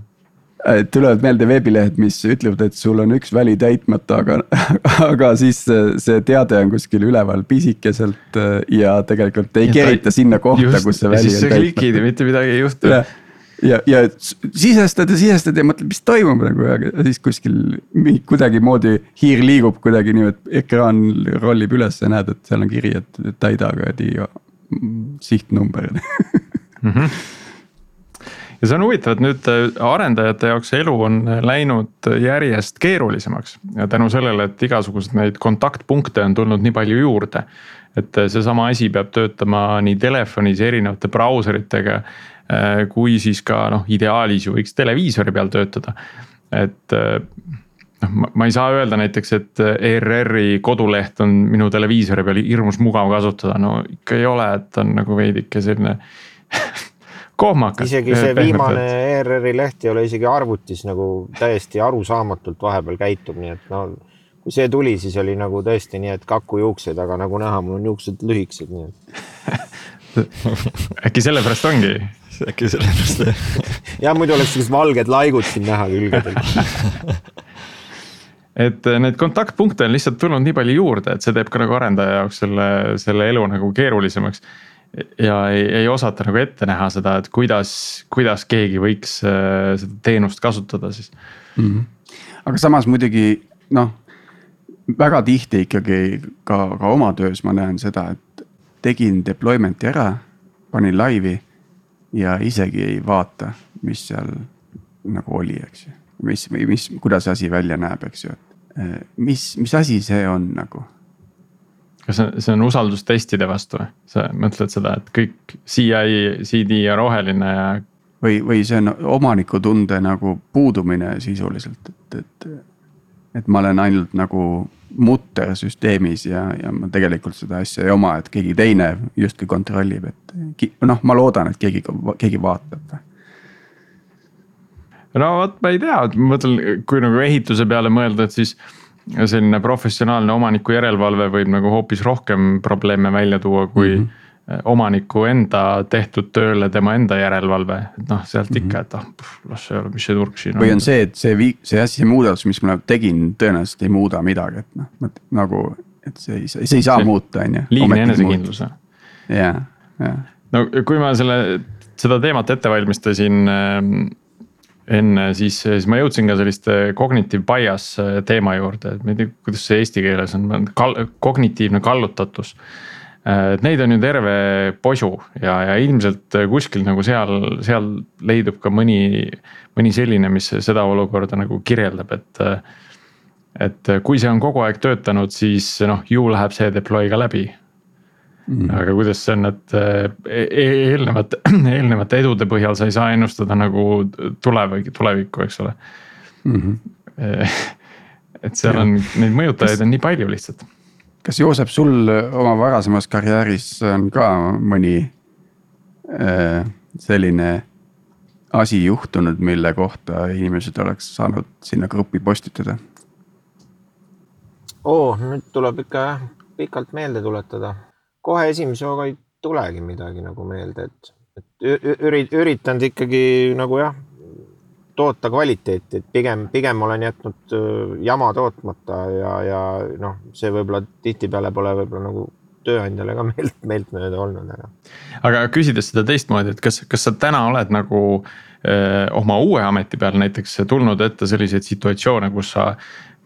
tulevad meelde veebilehed, mis ütlevad, et sul on üks väli täitmata, aga, aga siis see teade on kuskil üleval pisikeselt ja tegelikult ei ja kerita sinna kohta, kus see väli on täitmata. klikid ja mitte midagi ei juhtu. Ja, ja, sisestad ja sisestad ja mõtled, mis toimub nagu ja siis kuskil kuidagimoodi hiir liigub kuidagi nii, et ekraan rollib üles ja näed, et seal on kiri, et täida kuradi sihtnumber mm. -hmm ja see on huvitav, et nüüd äh, arendajate jaoks elu on läinud järjest keerulisemaks ja tänu sellele, et igasuguseid neid kontaktpunkte on tulnud nii palju juurde. et äh, seesama asi peab töötama nii telefonis erinevate brauseritega kui siis ka noh, ideaalis ju võiks televiisori peal töötada, et noh, ma ei saa öelda näiteks, et ERR-i koduleht on minu televiisori peal hirmus mugav kasutada, no ikka ei ole, et on nagu veidike selline kohmakas. isegi see viimane ERR-i leht ei ole isegi arvutis nagu täiesti arusaamatult vahepeal käitub, nii et no kui see tuli, siis oli nagu tõesti nii, et kakujuuksed, aga nagu näha, mul on juuksed lühikesed, nii et äkki sellepärast ongi? äkki sellepärast jah, muidu oleks sellised valged laigud siin näha külgedel et need kontaktpunkte on lihtsalt tulnud nii palju juurde, et see teeb ka nagu arendaja jaoks selle, selle elu nagu keerulisemaks ja ei, ei osata nagu ette näha seda, et kuidas, kuidas keegi võiks äh, seda teenust kasutada siis mm. -hmm. aga samas muidugi noh, väga tihti ikkagi ka, ka oma töös ma näen seda, et tegin deployment'i ära, panin laivi ja isegi ei vaata, mis seal nagu oli, eks ju. mis mis, kuidas asi välja näeb, eks ju, et mis, mis asi see on nagu kas see, see on usaldus testide vastu või? sa mõtled seda, et kõik CI, CD ja roheline ja. või, või see on omanikutunde nagu puudumine sisuliselt, et, et. Et ma olen ainult nagu mutter süsteemis ja, ja ma tegelikult seda asja ei oma, et keegi teine justkui kontrollib, et noh, ma loodan, et keegi, keegi vaatab no vot, ma ei tea, ma mõtlen, kui nagu ehituse peale mõelda, et siis selline professionaalne omaniku järelevalve võib nagu hoopis rohkem probleeme välja tuua, kui mm. -hmm omaniku enda tehtud tööle tema enda järelevalve, et noh, sealt ikka, et ah oh,, las see ole, mis see turg siin on. või on see, et see vii-, see asi, see muudatus, mis ma tegin, tõenäoliselt ei muuda midagi, et noh, nagu, et see ei, see ei saa see muuta, on ju. liigne enesekindlus. ja, ja. no kui ma selle, seda teemat ette valmistasin äh, enne siis, siis ma jõudsin ka selliste cognitive bias äh, teema juurde, et ma ei tea, kuidas see eesti keeles on, kal-, kognitiivne kallutatus. Äh, et neid on ju terve posu ja, ja ilmselt kuskil nagu seal, seal leidub ka mõni, mõni selline, mis seda olukorda nagu kirjeldab, et. et kui see on kogu aeg töötanud, siis noh, ju läheb see deploy ka läbi Mm. aga kuidas see on, et e-, eelnevate, eelnevate edude põhjal sa ei saa ennustada nagu tulevikku, tulevikku, eks ole mm. -hmm. et seal ja. on neid mõjutajaid on nii palju lihtsalt. Kas Joosep, sul oma varasemas karjääris on ka mõni äh, selline asi juhtunud, mille kohta inimesed oleks saanud sinna gruppi postitada? oo, nüüd tuleb ikka jah pikalt meelde tuletada kohe esimese hooga ei tulegi midagi nagu meelde, et, et ürit-, üritanud ikkagi nagu jah, toota kvaliteeti, et pigem, pigem olen jätnud jama tootmata ja, ja noh, see võib-olla tihtipeale pole võib-olla nagu tööandjale ka meelt, meeltmööda olnud, aga. aga küsides seda teistmoodi, et kas, kas sa täna oled nagu öö, oma uue ameti peal näiteks tulnud ette selliseid situatsioone, kus sa.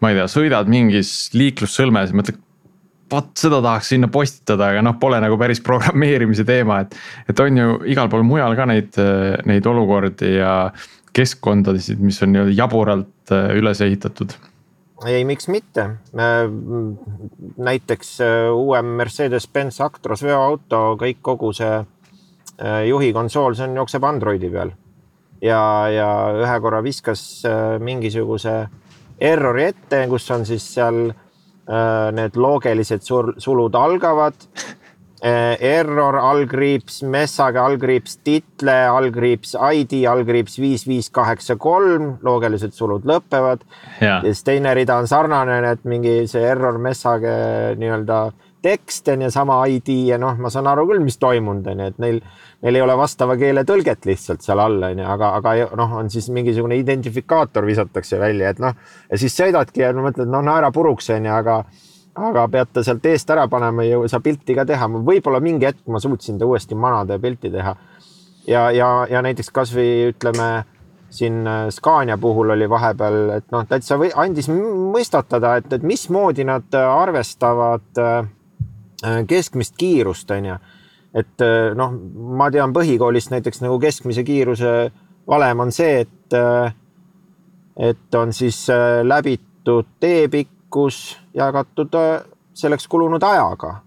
ma ei tea, sõidad mingis liiklussõlmes ja mõtled, vot seda tahaks sinna postitada, aga noh, pole nagu päris programmeerimise teema, et. et on ju igal pool mujal ka neid, neid olukordi ja keskkondasid, mis on nii-öelda jaburalt äh, üles ehitatud ei, miks mitte. näiteks äh, uue Mercedes-Benz Actros veoauto, kõik, kogu see äh, juhi konsool, see on, jookseb Androidi peal. ja, ja ühe korra viskas mingisuguse errori ette, kus on siis seal need loogilised sulud algavad. Äh, error, allkriips, message, allkriips, title, allkriips, ID, allkriips viis, viis, kaheksa, kolm, loogilised sulud lõpevad. ja siis teine rida on sarnane, et mingi see error, message nii-öelda tekst on ju, sama ID ja noh, ma saan aru küll, mis toimunud on ju, et neil, neil ei ole vastava keele tõlget lihtsalt seal all on ju, aga, aga noh, on siis mingisugune identifikaator visatakse välja, et noh. ja siis sõidadki ja no, mõtled, noh naera puruks on ju, aga, aga peate sealt eest ära panema, ei saa pilti ka teha. võib-olla mingi hetk ma suutsin ta uuesti manada ja pilti teha. ja, ja, ja näiteks kasvõi ütleme siin äh, Scania puhul oli vahepeal, et noh, täitsa või andis mõistatada, et, et mismoodi nad äh, arvestavad äh, keskmist kiirust, on ju. et noh, ma tean põhikoolist näiteks nagu keskmise kiiruse valem on see, et, et on siis läbitud teepikkus jagatud selleks kulunud ajaga.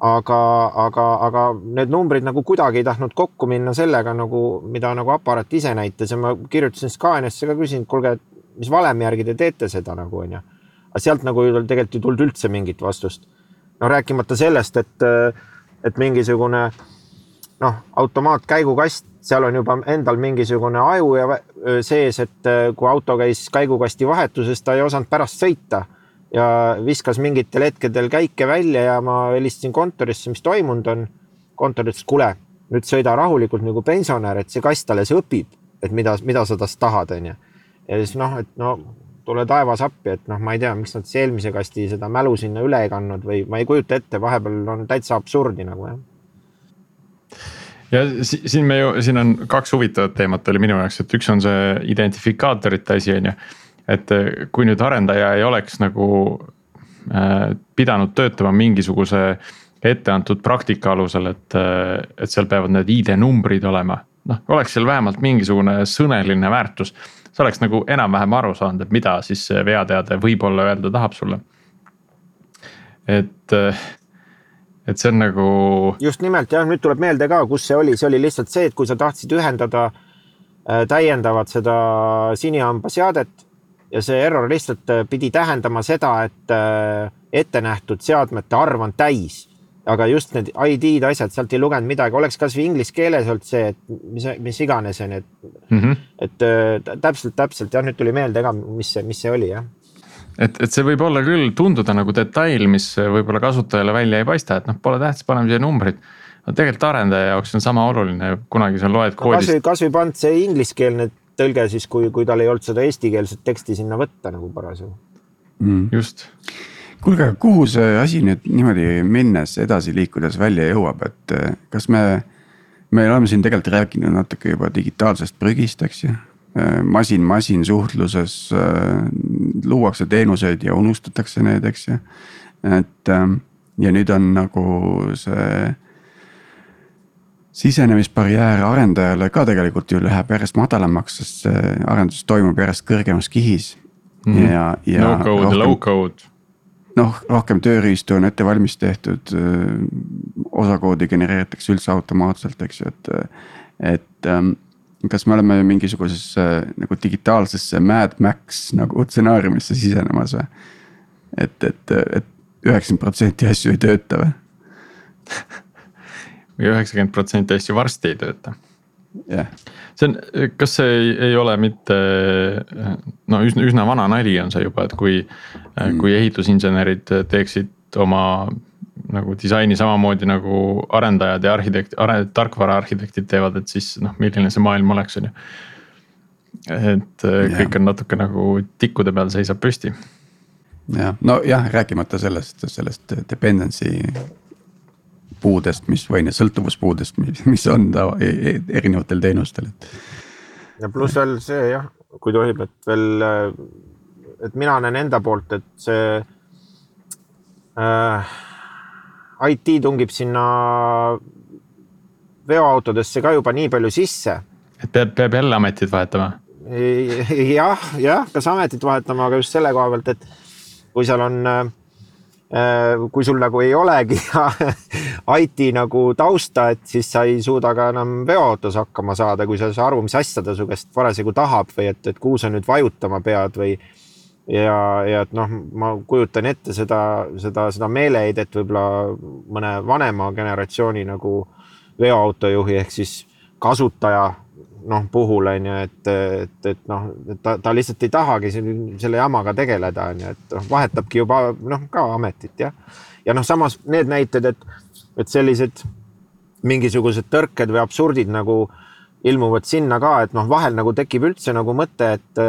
aga, aga, aga need numbrid nagu kuidagi ei tahtnud kokku minna sellega nagu, mida nagu aparaat ise näitas ja ma kirjutasin Scaniasse ka, küsisin, et kuulge, mis valemi järgi te teete seda nagu onju. aga sealt nagu tegelikult ei tulnud üldse mingit vastust no rääkimata sellest, et, et mingisugune noh, automaatkäigukast, seal on juba endal mingisugune aju ja sees, et kui auto käis käigukasti vahetuses, ta ei osanud pärast sõita ja viskas mingitel hetkedel käike välja ja ma helistasin kontorisse, mis toimunud on. kontor ütles, kuule, nüüd sõida rahulikult nagu pensionär, et see kast alles õpib, et mida, mida sa tast tahad, onju. ja siis noh, et no tule taevas appi, et noh, ma ei tea, miks nad siis eelmise kasti seda mälu sinna üle ei kandnud või ma ei kujuta ette, vahepeal on täitsa absurdi nagu jah ja siin me ju, siin on kaks huvitavat teemat oli minu jaoks, et üks on see identifikaatorite asi, on ju. Et eh, kui nüüd arendaja ei oleks nagu äh, pidanud töötama mingisuguse etteantud praktika alusel, et, eh, et seal peavad need ID-numbrid olema. noh, oleks seal vähemalt mingisugune sõneline väärtus sa oleks nagu enam-vähem aru saanud, et mida siis see veateade võib-olla öelda tahab sulle. et, et see on nagu. just nimelt jah, nüüd tuleb meelde ka, kus see oli, see oli lihtsalt see, et kui sa tahtsid ühendada äh, täiendavat seda sinihamba seadet ja see error lihtsalt äh, pidi tähendama seda, et äh, ettenähtud seadmete arv on täis aga just need ID-d, asjad, sealt ei lugenud midagi, oleks kasvõi inglise keeles olnud see, et mis, mis iganes on ju, et mm, -hmm. et täpselt, täpselt jah, nüüd tuli meelde ka, mis see, mis see oli jah et, et see võib olla küll tunduda nagu detail, mis võib-olla kasutajale välja ei paista, et noh, pole tähtis, paneme siia numbrid. aga tegelikult arendaja jaoks on sama oluline, kunagi sa loed koodist no,. kasvõi, kasvõi pannud see ingliskeelne tõlge siis, kui, kui tal ei olnud seda eestikeelset teksti sinna võtta nagu parasjagu mm.. just kuulge, aga kuhu see asi nüüd niimoodi minnes edasi liikudes välja jõuab, et eh, kas me, me oleme siin tegelikult rääkinud natuke juba digitaalsest prügist, eks ju. masin-masin suhtluses äh, luuakse teenuseid ja unustatakse need, eks ju. et ja nüüd on nagu see sisenemisbarjäär arendajale ka tegelikult ju läheb järjest madalamaks, sest see arendus toimub järjest kõrgemas kihis mm. -hmm. ja, ja. no code ja low code noh, rohkem tööriistu on ette valmis tehtud. osakoodi genereeritakse üldse automaatselt, eks ju, et, et ähm, kas me oleme mingisugusesse nagu digitaalsesse Mad Max nagu stsenaariumisse sisenemas või? et, et, et üheksakümmend protsenti asju ei tööta või? või üheksakümmend protsenti asju varsti ei tööta jah yeah. see on, kas see ei, ei ole mitte no üsna, üsna vana nali on see juba, et kui mm., kui ehitusinsenerid teeksid oma nagu disaini samamoodi nagu arendajad ja arhitekt, tarkvaraarhitektid teevad, et siis noh, milline see maailm oleks, on ju. et yeah. kõik on natuke nagu tikkude peal seisab püsti. jah, nojah, rääkimata sellest, sellest dependency puudest, mis või sõltuvuspuudest, mis on ta e, e, erinevatel teenustel, et. ja pluss veel see jah, kui tohib, et veel, et mina näen enda poolt, et see äh, IT tungib sinna veoautodesse ka juba nii palju sisse. et peab, peab jälle ametit vahetama? jah, jah, kas ametit vahetama, aga just selle koha pealt, et kui seal on äh, Äh, kui sul nagu ei olegi IT nagu tausta, et siis sa ei suuda ka enam veoautos hakkama saada, kui sa ei saa aru, mis asja ta su käest parasjagu tahab või et, et kuhu sa nüüd vajutama pead või. ja, ja et noh, ma kujutan ette seda, seda, seda meeleheidet võib-olla mõne vanema generatsiooni nagu veoautojuhi ehk siis kasutaja noh, puhul on ju, et, et, et noh, ta, ta lihtsalt ei tahagi selle jamaga tegeleda, on ju, et noh, vahetabki juba noh, ka ametit jah. ja noh, samas need näited, et, et sellised mingisugused tõrked või absurdid nagu ilmuvad sinna ka, et noh, vahel nagu tekib üldse nagu mõte, et,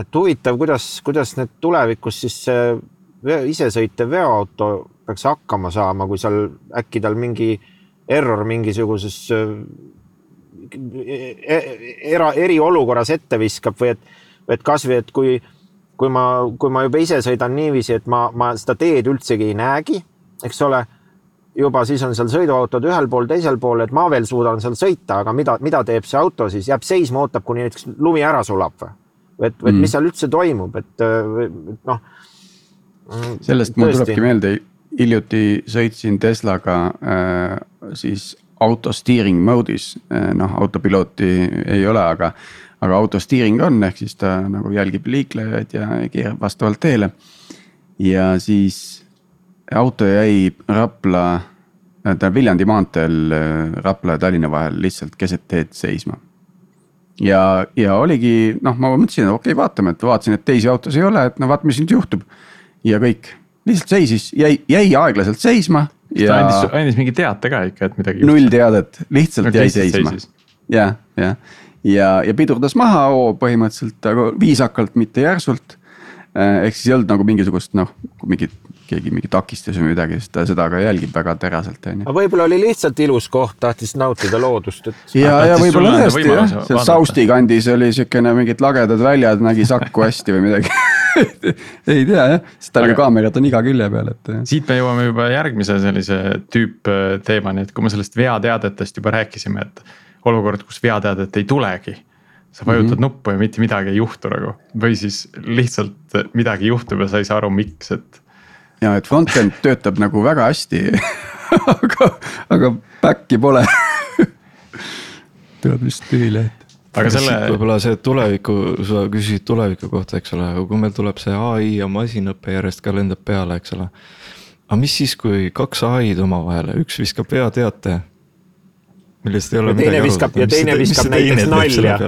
et huvitav, kuidas, kuidas need tulevikus siis see isesõitev veoauto peaks hakkama saama, kui seal äkki tal mingi error mingisuguses era, eriolukorras ette viskab või et, et kasvõi, et kui, kui ma, kui ma juba ise sõidan niiviisi, et ma, ma seda teed üldsegi ei näegi, eks ole. juba siis on seal sõiduautod ühel pool, teisel pool, et ma veel suudan seal sõita, aga mida, mida teeb see auto siis, jääb seisma, ootab, kuni näiteks lumi ära sulab või? et, et mm. mis seal üldse toimub, et, noh. sellest mul tulebki meelde, hiljuti sõitsin Teslaga äh, siis auto steering mode'is, eh, noh autopilooti ei ole, aga. aga auto steering on, ehk siis ta nagu jälgib liiklejaid ja keerab vastavalt teele. ja siis auto jäi Rapla, ta Viljandi maanteel eh, Rapla ja Tallinna vahel lihtsalt keset teed seisma. ja, ja oligi noh, ma mõtlesin, okei okay,, vaatame, et vaatasin, et teisi autosid ei ole, et no vaata, mis nüüd juhtub. ja kõik, lihtsalt seisis, jäi, jäi aeglaselt seisma ja. ta andis, andis mingi teate ka ikka, et midagi. null teadet, lihtsalt no, jäi seisma. ja, ja, ja, ja pidurdas maha hoo põhimõtteliselt, aga viisakalt, mitte järsult. Eh, ehk siis ei olnud nagu mingisugust noh, mingit keegi mingi takistus või midagi, sest ta seda ka jälgib väga teraselt, on ju. võib-olla oli lihtsalt ilus koht, tahtis nautida loodust, et. ja, ja võib-olla tõesti jah, seal Sausti kandis oli siukene mingid lagedad väljad, nägi Saku hästi või midagi ei tea jah, sest tal aga kaamerad on iga külje peal, et. siit me jõuame juba järgmise sellise tüüppteemani, et kui me sellest veateadetest juba rääkisime, et olukord, kus veateadet ei tulegi sa vajutad mm -hmm. nuppu ja mitte midagi ei juhtu nagu või siis lihtsalt midagi juhtub ja sa ei saa aru, miks, et. ja et front-end töötab nagu väga hästi aga, aga back'i pole tuleb lihtsalt tühileht aga selle. võib-olla see tuleviku, sa küsisid tuleviku kohta, eks ole, aga kui meil tuleb see ai ja masinõpe järjest ka lendab peale, eks ole. aga mis siis, kui kaks ai-d omavahel, üks viskab veateate. millest ei ole ja midagi aru. ja teine viskab näiteks nalja.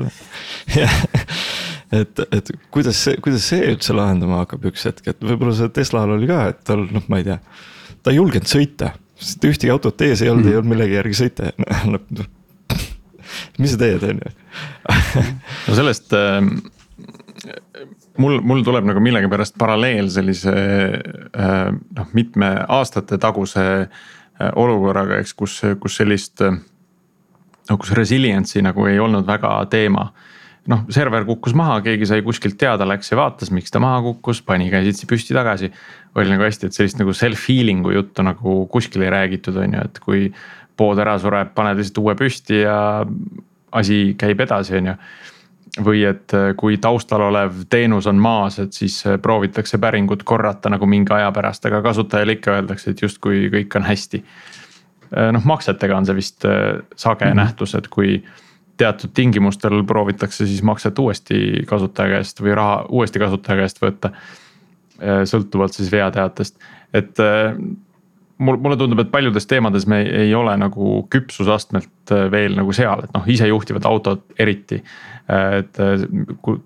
et, et kuidas see, kuidas see üldse lahendama hakkab üks hetk, et võib-olla see Teslal oli ka, et tal noh, ma ei tea. ta ei julgenud sõita, sest ühtegi autot ees ei olnud mm, ei olnud millegi järgi sõita noh, mis sa teed, on ju. no sellest äh, mul, mul tuleb nagu millegipärast paralleel sellise äh, noh, mitme aastate taguse äh, olukorraga, eks, kus, kus sellist äh,. no kus resilience'i nagu ei olnud väga teema noh, server kukkus maha, keegi sai kuskilt teada, läks ja vaatas, miks ta maha kukkus, pani käsitsi püsti tagasi. oli nagu hästi, et sellist nagu self-healing'u juttu nagu kuskil ei räägitud, on ju, et kui pood ära sureb, paned lihtsalt uue püsti ja asi käib edasi, on ju. või et äh, kui taustal olev teenus on maas, et siis äh, proovitakse päringut korrata nagu mingi aja pärast, aga kasutajale ikka öeldakse, et justkui kõik on hästi. Äh, noh, maksetega on see vist sage mm -hmm. nähtus, et kui teatud tingimustel proovitakse siis makset uuesti kasutaja käest või raha uuesti kasutaja käest võtta. sõltuvalt siis veateatest, et mul, mulle tundub, et paljudes teemades me ei, ei ole nagu küpsusastmelt äh, veel nagu seal, et noh, isejuhtivad autod eriti. Äh, et äh,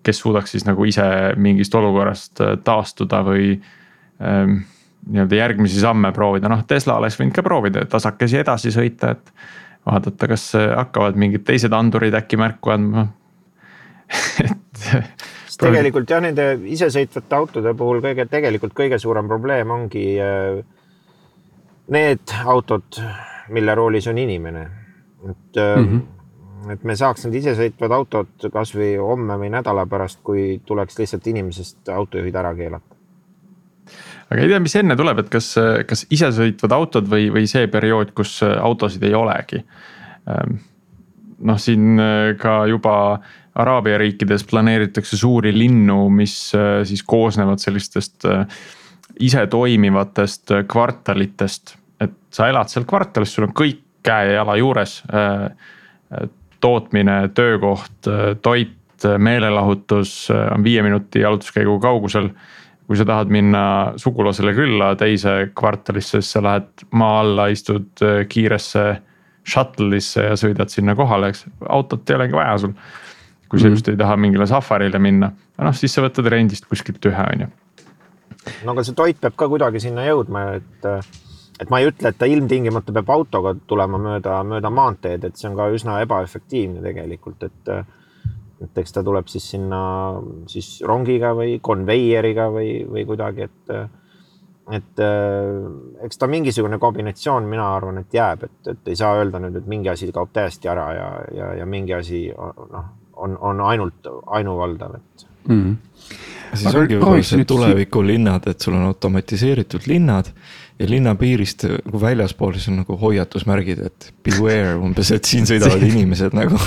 kes suudaks siis nagu ise mingist olukorrast taastuda või ähm, nii-öelda järgmisi samme proovida, noh Tesla oleks võinud ka proovida tasakesi edasi sõita, et. vaadata, kas hakkavad mingid teised andurid äkki märku andma et tegelikult jah, nende isesõitvate autode puhul kõige, tegelikult kõige suurem probleem ongi äh, need autod, mille roolis on inimene. et mm, -hmm. et me saaks need isesõitvad autod kasvõi homme või nädala pärast, kui tuleks lihtsalt inimesest autojuhid ära keelata. aga ei tea, mis enne tuleb, et kas, kas isesõitvad autod või, või see periood, kus autosid ei olegi. Ehm, noh, siin ka juba Araabia riikides planeeritakse suuri linnu, mis siis koosnevad sellistest äh, ise toimivatest äh, kvartalitest. et sa elad seal kvartalis, sul on kõik käe ja jala juures. Äh, äh, tootmine, töökoht, toit, meelelahutus on viie minuti jalutuskäigu kaugusel. kui sa tahad minna sugulasele külla teise kvartalisse, siis sa lähed maa alla, istud kiiresse shuttle'isse ja sõidad sinna kohale, eks, autot ei olegi vaja sul. kui sa mm -hmm. just ei taha mingile safarile minna, noh siis sa võtad rendist kuskilt ühe, on ju no aga see toit peab ka kuidagi sinna jõudma, et, et ma ei ütle, et ta ilmtingimata peab autoga tulema mööda, mööda maanteed, et see on ka üsna ebaefektiivne tegelikult, et et eks ta tuleb siis sinna siis rongiga või konveieriga või, või kuidagi, et et eks ta mingisugune kombinatsioon, mina arvan, et jääb, et, et ei saa öelda nüüd, et mingi asi kaob täiesti ära ja, ja, ja mingi asi noh, on, on ainult ainuvaldav, et mm. -hmm siis ongi võib-olla see tulevikulinnad, et sul on automatiseeritud linnad ja linna piirist nagu väljaspool siis on nagu hoiatusmärgid, et beware umbes, et siin sõidavad inimesed nagu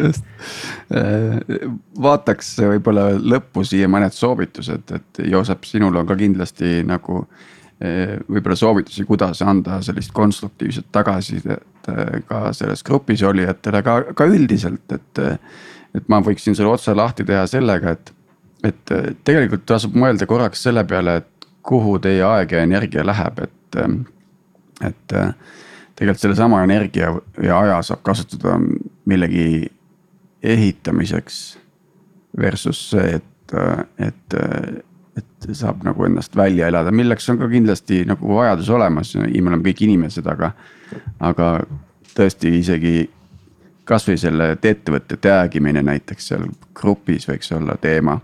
just, äh, vaataks võib-olla lõppu siia mõned soovitused, et Joosep, sinul on ka kindlasti nagu äh, võib-olla soovitusi, kuidas anda sellist konstruktiivset tagasisidet äh, ka selles grupis olijatele, ka, ka üldiselt, et et ma võiksin selle otsa lahti teha sellega, et, et tegelikult tasub mõelda korraks selle peale, et kuhu teie aeg ja energia läheb, et, et tegelikult sellesama energia ja aja saab kasutada millegi ehitamiseks. Versus see, et, et, et saab nagu ennast välja elada, milleks on ka kindlasti nagu vajadus olemas, me oleme kõik inimesed, aga, aga tõesti isegi kasvõi selle ettevõtte tag imine näiteks seal grupis võiks olla teema.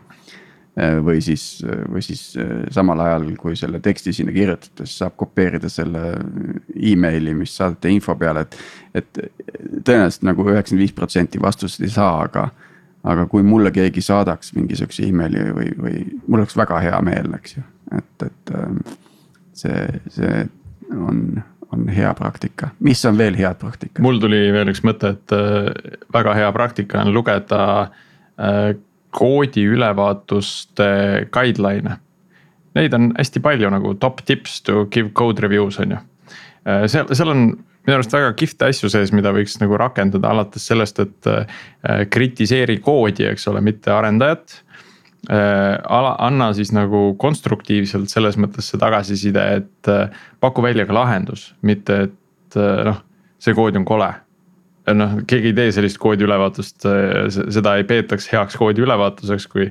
või siis, või siis samal ajal, kui selle teksti sinna kirjutades saab kopeerida selle emaili, mis saadate info peale, et. et tõenäoliselt nagu üheksakümmend viis protsenti vastuseid ei saa, aga. aga kui mulle keegi saadaks mingisuguse emaili või, või mul oleks väga hea meel, eks ju, et, et see, see on, on hea praktika, mis on veel head praktikad? mul tuli veel üks mõte, et äh, väga hea praktika on lugeda äh, koodi ülevaatuste guideline'e. Neid on hästi palju nagu top tips to give code reviews on ju. Äh, seal, seal on minu arust väga kihvte asju sees, mida võiks nagu rakendada alates sellest, et kritiseeri koodi, eks ole, mitte arendajat ala, anna siis nagu konstruktiivselt selles mõttes see tagasiside, et äh, paku välja ka lahendus, mitte et äh, noh, see kood on kole. noh, keegi ei tee sellist koodi ülevaatust, seda ei peetaks heaks koodi ülevaatuseks, kui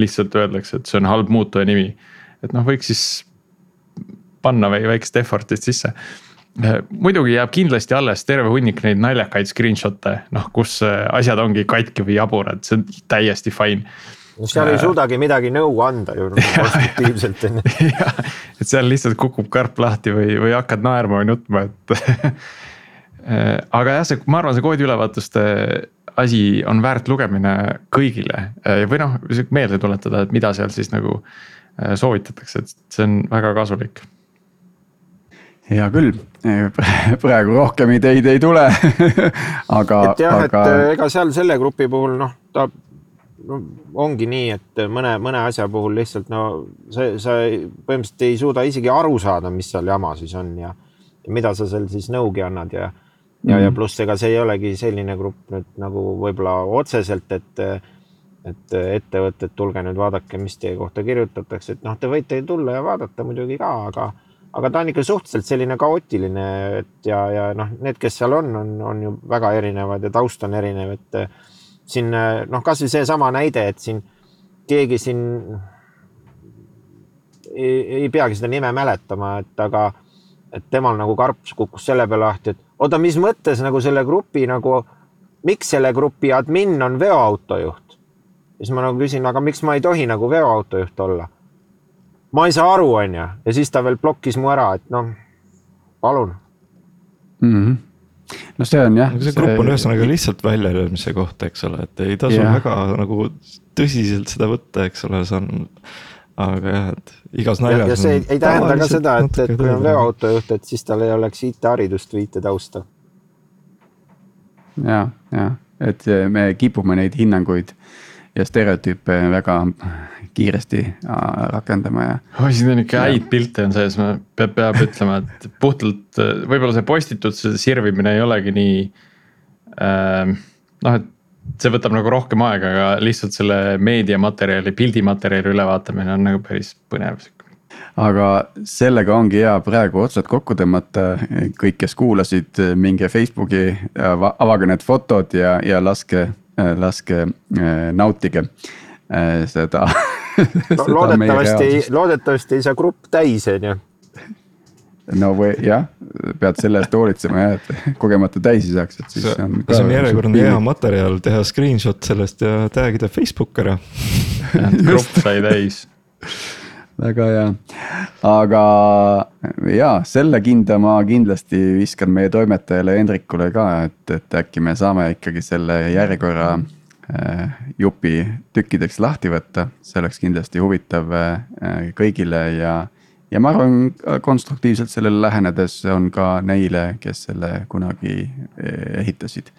lihtsalt öeldakse, et see on halb muutuja nimi. et noh, võiks siis panna väikest effort'it sisse muidugi jääb kindlasti alles terve hunnik neid naljakaid screenshot'e, noh kus asjad ongi katki või jaburad, see on täiesti fine no seal ei suudagi midagi nõu anda ju nagu konstruktiivselt on ju. et seal lihtsalt kukub karp lahti või, või hakkad naerma või nutma, et aga jah, see, ma arvan, see koodi ülevaatuste asi on väärt lugemine kõigile. Või noh, meelde tuletada, et mida seal siis nagu äh, soovitatakse, et see on väga kasulik. Hea küll, praegu rohkem ideid ei tule. Aga. et jah aga..., et äh, ega seal selle grupi puhul noh, ta no ongi nii, et mõne, mõne asja puhul lihtsalt no see, sa põhimõtteliselt ei suuda isegi aru saada, mis seal jama siis on ja, ja mida sa seal siis nõugi annad ja ja mm, -hmm. ja mhm. pluss ega see ei olegi selline grupp nüüd nagu võib-olla otseselt, et et ettevõtted, tulge nüüd vaadake, mis teie kohta kirjutatakse, et noh, te võite tulla ja vaadata muidugi ka, aga aga ta on ikka suhteliselt selline kaootiline, et ja, ja noh, need, kes seal on, on, on ju väga erinevad ja taust on erinev, et siin noh, kasvõi seesama näide, et siin keegi siin ei, ei peagi seda nime mäletama, et aga et temal nagu karp kukkus selle peale lahti, et oota, mis mõttes nagu selle grupi nagu, miks selle grupi admin on veoautojuht? siis ma nagu küsin, aga miks ma ei tohi nagu veoautojuht olla? ma ei saa aru, onju, ja siis ta veel blokkis mu ära, et noh, palun mm. -hmm no see on jah. see grupp on ühesõnaga lihtsalt väljalöömise koht, eks ole, et ei tasu yeah. väga nagu tõsiselt seda võtta, eks ole, see on. aga jah, et igas naljas. ja see ei, ei tähenda ka seda, et, et kui on veoautojuht, et siis tal ei oleks IT-haridust või IT-tausta. ja, ja, et me kipume neid hinnanguid ja stereotüüpe väga kiiresti äh, rakendama ja. oi, siin on ikka häid pilte on sees, peab, peab ütlema, et puhtalt äh, võib-olla see postituse sirvimine ei olegi nii äh,. noh, et see võtab nagu rohkem aega, aga lihtsalt selle meediamaterjali, pildimaterjali ülevaatamine on nagu päris põnev aga sellega ongi hea praegu otsad kokku tõmmata, kõik, kes kuulasid, minge Facebooki, avage need fotod ja, ja laske, laske nautige seda no, loodetavasti, loodetavasti ei saa grupp täis, on ju. no või jah, pead selle eest hoolitsema jah, et kogemata täis ei saaks, et siis see on. see on järjekordne hea materjal, teha screenshot sellest ja tag ida Facebook ära grupp sai täis väga hea, aga ja selle kinda ma kindlasti viskan meie toimetajale Hendrikule ka, et, et äkki me saame ikkagi selle järjekorra Äh, jupi tükkideks lahti võtta, see oleks kindlasti huvitav äh, kõigile ja. ja ma arvan, konstruktiivselt sellele lähenedes on ka neile, kes selle kunagi äh, ehitasid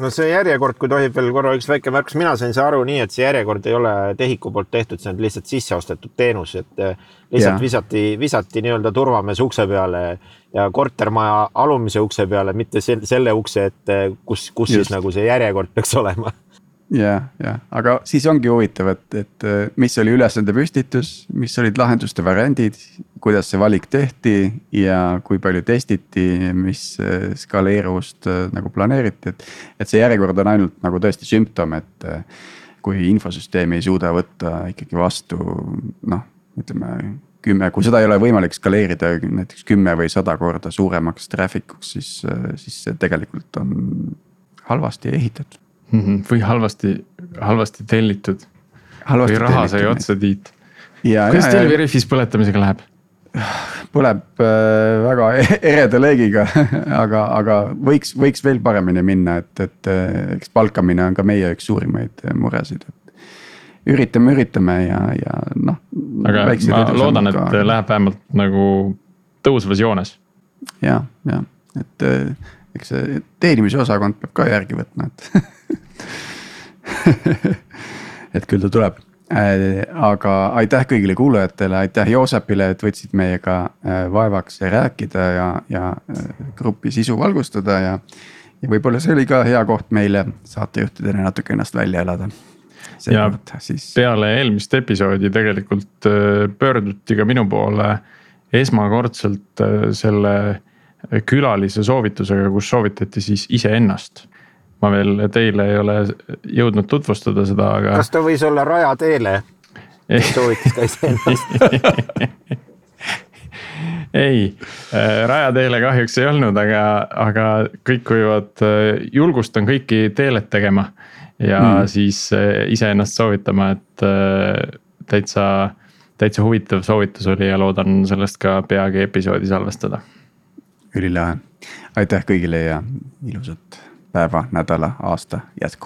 no see järjekord, kui tohib veel korra üks väike märkus, mina sain see aru nii, et see järjekord ei ole TEHIK-u poolt tehtud, see on lihtsalt sisse ostetud teenus, et lihtsalt ja. visati, visati nii-öelda turvamees ukse peale ja kortermaja alumise ukse peale, mitte selle ukse ette, kus, kus Just. siis nagu see järjekord peaks olema ja, ja, aga siis ongi huvitav, et, et äh, mis oli ülesande püstitus, mis olid lahenduste variandid, kuidas see valik tehti ja kui palju testiti, mis äh, skaleeruvust äh, nagu planeeriti, et. et see järjekord on ainult nagu tõesti sümptom, et kui infosüsteem ei suuda võtta ikkagi vastu noh, ütleme kümme, kui seda ei ole võimalik skaleerida näiteks kümme või sada korda suuremaks traffic uks, siis, siis see tegelikult on halvasti ehitatud mm. -hmm. või halvasti, halvasti tellitud. või raha sai otsa, Tiit. kuidas teil Veriffis põletamisega läheb? põleb äh, väga ereda leegiga aga, aga võiks, võiks veel paremini minna, et, et äh, eks palkamine on ka meie üks suurimaid äh, muresid, et. üritame, üritame ja, ja noh. aga ma loodan, et ka... läheb vähemalt nagu tõusvas joones ja, ja et eks see teenimise osakond peab ka järgi võtma, et et küll ta tuleb aga aitäh kõigile kuulajatele, aitäh Joosepile, et võtsid meiega vaevaks rääkida ja, ja grupi sisu valgustada ja. ja võib-olla see oli ka hea koht meile saatejuhtidena natuke ennast välja elada ja siis... peale eelmist episoodi tegelikult äh, pöörduti ka minu poole esmakordselt äh, selle külalise soovitusega, kus soovitati siis iseennast. Ma veel teile ei ole jõudnud tutvustada seda, aga. kas ta võis olla Rajateele, kes soovitas ka iseennast ei, äh, Rajateele kahjuks ei olnud, aga, aga kõik võivad, julgustan kõiki teelet tegema ja mm. siis eh, iseennast soovitama, et täitsa, täitsa huvitav soovitus oli ja loodan sellest ka peagi episoodi salvestada. ülilahe, aitäh kõigile ja ilusat päeva, nädala, aasta jätku.